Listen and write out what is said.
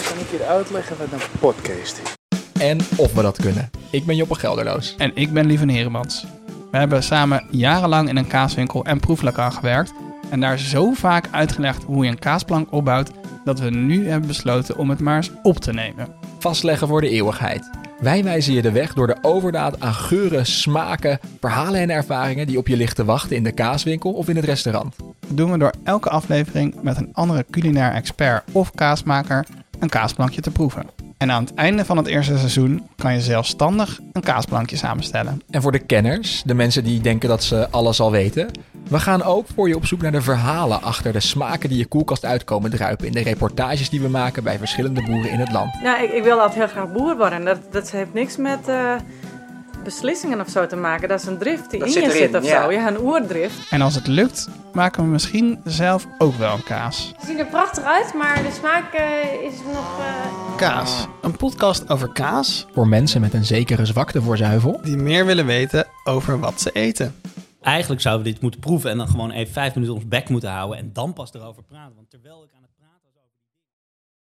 Ik kan een keer uitleggen wat een podcast is. En of we dat kunnen. Ik ben Joppe Gelderloos. En ik ben Lieven Heremans. We hebben samen jarenlang in een kaaswinkel en proeflokaal gewerkt. En daar zo vaak uitgelegd hoe je een kaasplank opbouwt, dat we nu hebben besloten om het maar eens op te nemen. Vastleggen voor de eeuwigheid. Wij wijzen je de weg door de overdaad aan geuren, smaken, verhalen en ervaringen die op je ligt te wachten in de kaaswinkel of in het restaurant. Dat doen we door elke aflevering met een andere culinair expert of kaasmaker een kaasplankje te proeven. En aan het einde van het eerste seizoen kan je zelfstandig een kaasplankje samenstellen. En voor de kenners, de mensen die denken dat ze alles al weten, we gaan ook voor je op zoek naar de verhalen achter de smaken die je koelkast uitkomen druipen in de reportages die we maken bij verschillende boeren in het land. Nou, ik, ik wil altijd heel graag boer worden. Dat, dat heeft niks met eh, beslissingen of zo te maken. Dat is een drift die Dat in zit je erin, zit of ja. zo. Ja, een oerdrift. En als het lukt, maken we misschien zelf ook wel een kaas. Ze zien er prachtig uit, maar de smaak eh, is nog... eh, Kaas, een podcast over kaas Voor mensen met een zekere zwakte voor zuivel. die meer willen weten over wat ze eten. Eigenlijk zouden we dit moeten proeven en dan gewoon even vijf minuten ons bek moeten houden en dan pas erover praten. Want terwijl ik aan het